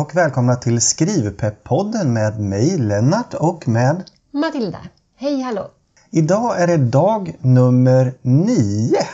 och välkomna till Skrivpepp-podden med mig Lennart och med Matilda. Hej hallå! Idag är det dag nummer nio.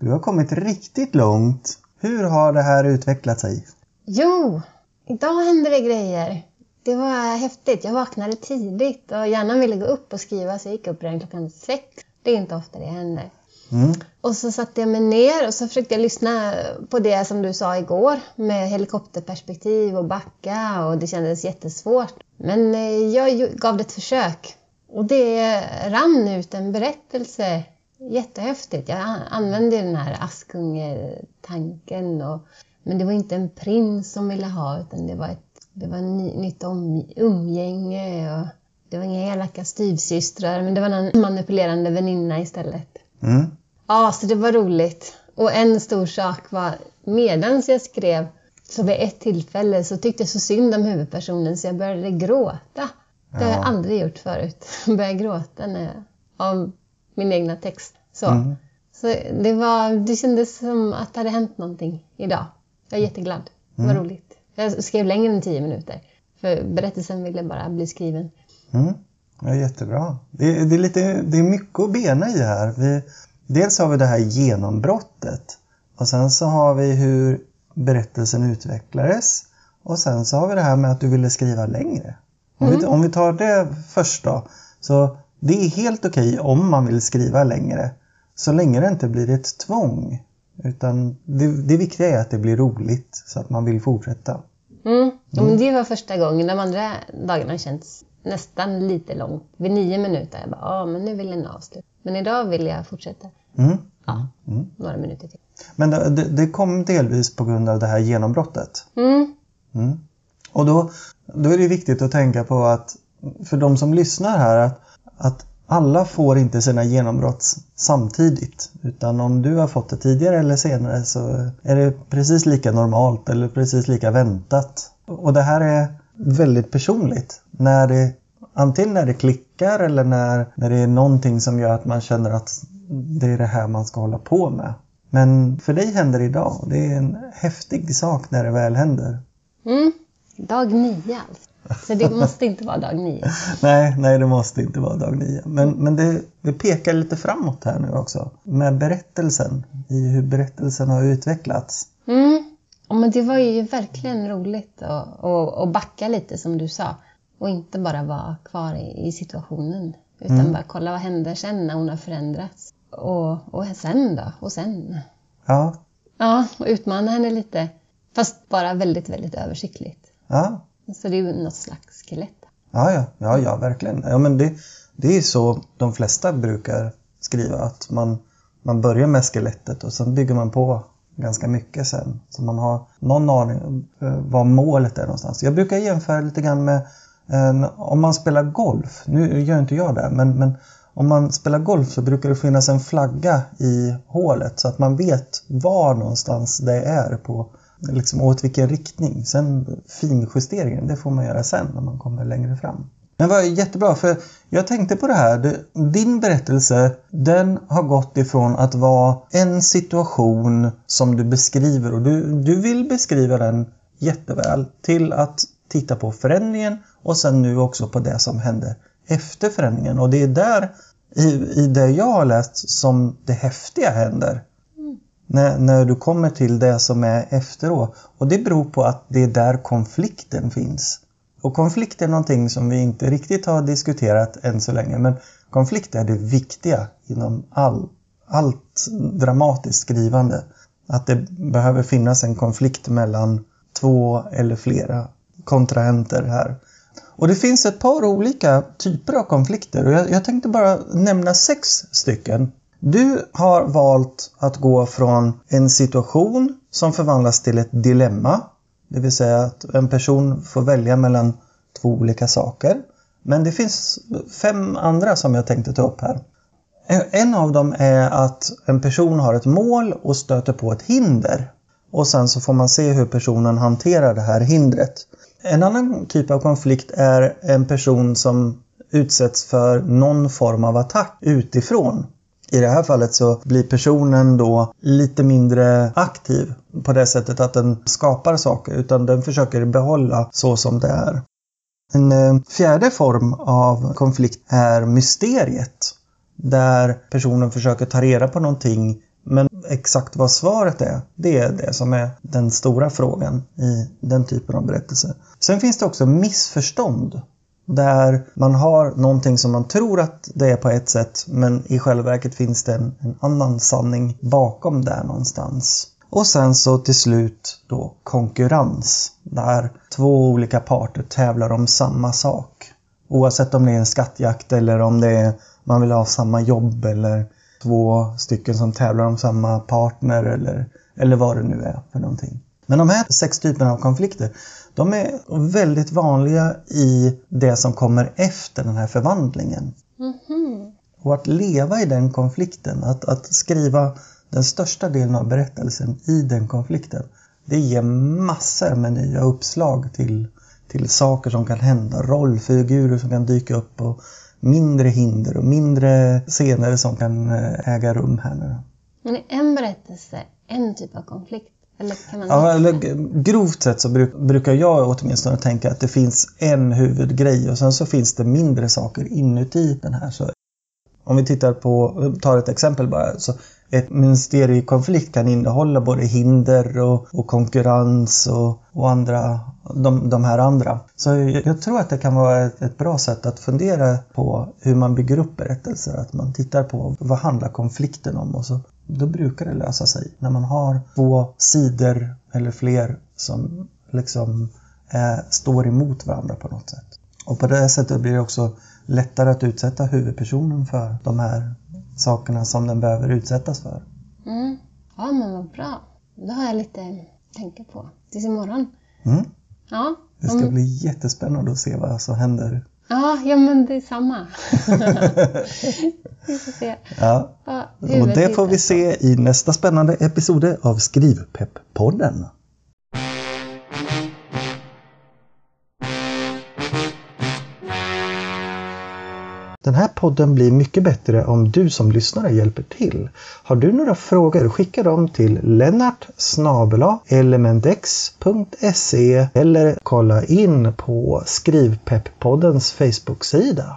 Du har kommit riktigt långt. Hur har det här utvecklat sig? Jo, idag hände det grejer. Det var häftigt. Jag vaknade tidigt och gärna ville gå upp och skriva så jag gick upp redan klockan sex. Det är inte ofta det händer. Mm. Och så satte jag mig ner och så försökte jag lyssna på det som du sa igår med helikopterperspektiv och backa och det kändes jättesvårt. Men eh, jag gav det ett försök och det rann ut en berättelse. Jättehäftigt. Jag använde den här Askungetanken och men det var inte en prins som ville ha utan det var ett det var en nytt om, umgänge och det var inga elaka styvsystrar men det var en manipulerande väninna istället. Mm. Ja, så det var roligt. Och en stor sak var, medans jag skrev, så vid ett tillfälle så tyckte jag så synd om huvudpersonen så jag började gråta. Det har jag Ja. aldrig gjort förut. Jag började gråta när jag, av min egna text. Så, Mm. så det, var, det kändes som att det hade hänt någonting idag. Jag är jätteglad. Det var Mm. roligt. Jag skrev längre än tio minuter. För berättelsen ville bara bli skriven. Mm. Ja, jättebra. Det, det, är lite, det är mycket att bena i här. Vi, dels har vi det här genombrottet. Och sen så har vi hur berättelsen utvecklades. Och sen så har vi det här med att du ville skriva längre. Om, vi, om vi tar det först då. Så det är helt okej om man vill skriva längre. Så länge det inte blir ett tvång. Utan det, det viktiga är att det blir roligt så att man vill fortsätta. Mm. Men det var första gången. De andra dagarna känns nästan lite långt. Vid nio minuter. Jag bara, ja men nu vill den avsluta. Men idag vill jag fortsätta. Mm. Ja, Mm. några minuter till. Men det, det, det kom delvis på grund av det här genombrottet. Mm. Mm. Och då, då är det viktigt att tänka på att för de som lyssnar här att, att alla får inte sina genombrott samtidigt. Utan om du har fått det tidigare eller senare så är det precis lika normalt eller precis lika väntat. Och det här är väldigt personligt. När det, antingen när det klickar eller när, när det är någonting som gör att man känner att det är det här man ska hålla på med. Men för dig händer det idag och det är en häftig sak när det väl händer. Mm. Dag nio alltså. Så det måste inte vara dag nio. Nej, nej det måste inte vara dag nio. Men, men det, det pekar lite framåt här nu också. Med berättelsen, i hur berättelsen har utvecklats. Mm. Ja, men det var ju verkligen roligt att, att, att backa lite som du sa. Och inte bara vara kvar i, i situationen. Utan Mm. bara kolla vad händer sen när hon har förändrats. Och, och sen då? Och sen? Ja, Ja, och utmana henne lite. Fast bara väldigt, väldigt översiktligt. ja, Så det är ju något slags skelett. ja, ja, ja, ja verkligen. Ja, men det, det är så de flesta brukar skriva. Att man, man börjar med skelettet och sen bygger man på ganska mycket sen. Så man har någon aning om eh, vad målet är någonstans. Jag brukar jämföra lite grann med Ehm, om man spelar golf. Nu gör inte jag det, men, men om man spelar golf så brukar det finnas en flagga i hålet så att man vet var någonstans det är på liksom åt vilken riktning. Sen finjusteringen, det får man göra sen när man kommer längre fram. Men det var jättebra för jag tänkte på det här. Din berättelse den har gått ifrån att vara en situation som du beskriver och du, du vill beskriva den jätteväl till att titta på förändringen och sen nu också på det som hände efter förändringen. Och det är där i, i det jag har läst som det häftiga händer. När, när du kommer till det som är efteråt. Och det beror på att det är där konflikten finns. Och konflikt är någonting som vi inte riktigt har diskuterat än så länge. Men konflikt är det viktiga inom all, allt dramatiskt skrivande. Att det behöver finnas en konflikt mellan två eller flera kontrahenter här. Och det finns ett par olika typer av konflikter och jag, jag tänkte bara nämna sex stycken. Du har valt att gå från en situation som förvandlas till ett dilemma. Det vill säga att en person får välja mellan två olika saker. Men det finns fem andra som jag tänkte ta upp här. En av dem är att en person har ett mål och stöter på ett hinder. Och sen så får man se hur personen hanterar det här hindret. En annan typ av konflikt är en person som utsätts för någon form av attack utifrån. I det här fallet så blir personen då lite mindre aktiv på det sättet att den skapar saker utan den försöker behålla så som det är. En eh, fjärde form av konflikt är mysteriet. Där personen försöker ta reda på någonting men exakt vad svaret är, det är det som är den stora frågan i den typen av berättelse. Sen finns det också missförstånd. Där man har någonting som man tror att det är på ett sätt men i själva verket finns det en, en annan sanning bakom där någonstans. Och sen så till slut då konkurrens. Där två olika parter tävlar om samma sak. Oavsett om det är en skattjakt eller om det är man vill ha samma jobb eller två stycken som tävlar om samma partner eller, eller vad det nu är för någonting. Men de här sex typerna av konflikter, de är väldigt vanliga i det som kommer efter den här förvandlingen. Mhm. Och att leva i den konflikten, att, att skriva den största delen av berättelsen i den konflikten, det ger massor med nya uppslag till, till saker som kan hända, rollfigurer som kan dyka upp och mindre hinder och mindre scener som kan eh, äga rum här nu. Men är en berättelse en typ av konflikt? Eller kan man Ja, eller grovt sett så bruk, brukar jag åtminstone tänka att det finns en huvudgrej och sen så finns det mindre saker inuti den här. Så om vi tittar på, tar ett exempel bara. Så ett ministeriekonflikt kan innehålla både hinder och, och konkurrens och, och andra, de, de här andra. Så jag, jag tror att det kan vara ett, ett bra sätt att fundera på hur man bygger upp berättelser. Att man tittar på vad handlar konflikten om och så då brukar det lösa sig. När man har två sidor eller fler som liksom eh, står emot varandra på något sätt. Och på det sättet blir det också lättare att utsätta huvudpersonen för de här sakerna som den behöver utsättas för. Mm. Ja, men vad bra. Då har jag lite att tänka på. Tills imorgon. Mm. Ja. Det ska bli jättespännande att se vad som händer. Ja, ja men det är samma. vi får se. Ja. Ja, Och det får vi se i nästa spännande episode av Skrivpepp-podden. Den här podden blir mycket bättre om du som lyssnare hjälper till. Har du några frågor, skicka dem till lennart elementx.se eller kolla in på Skrivpepp-poddens Facebook-sida.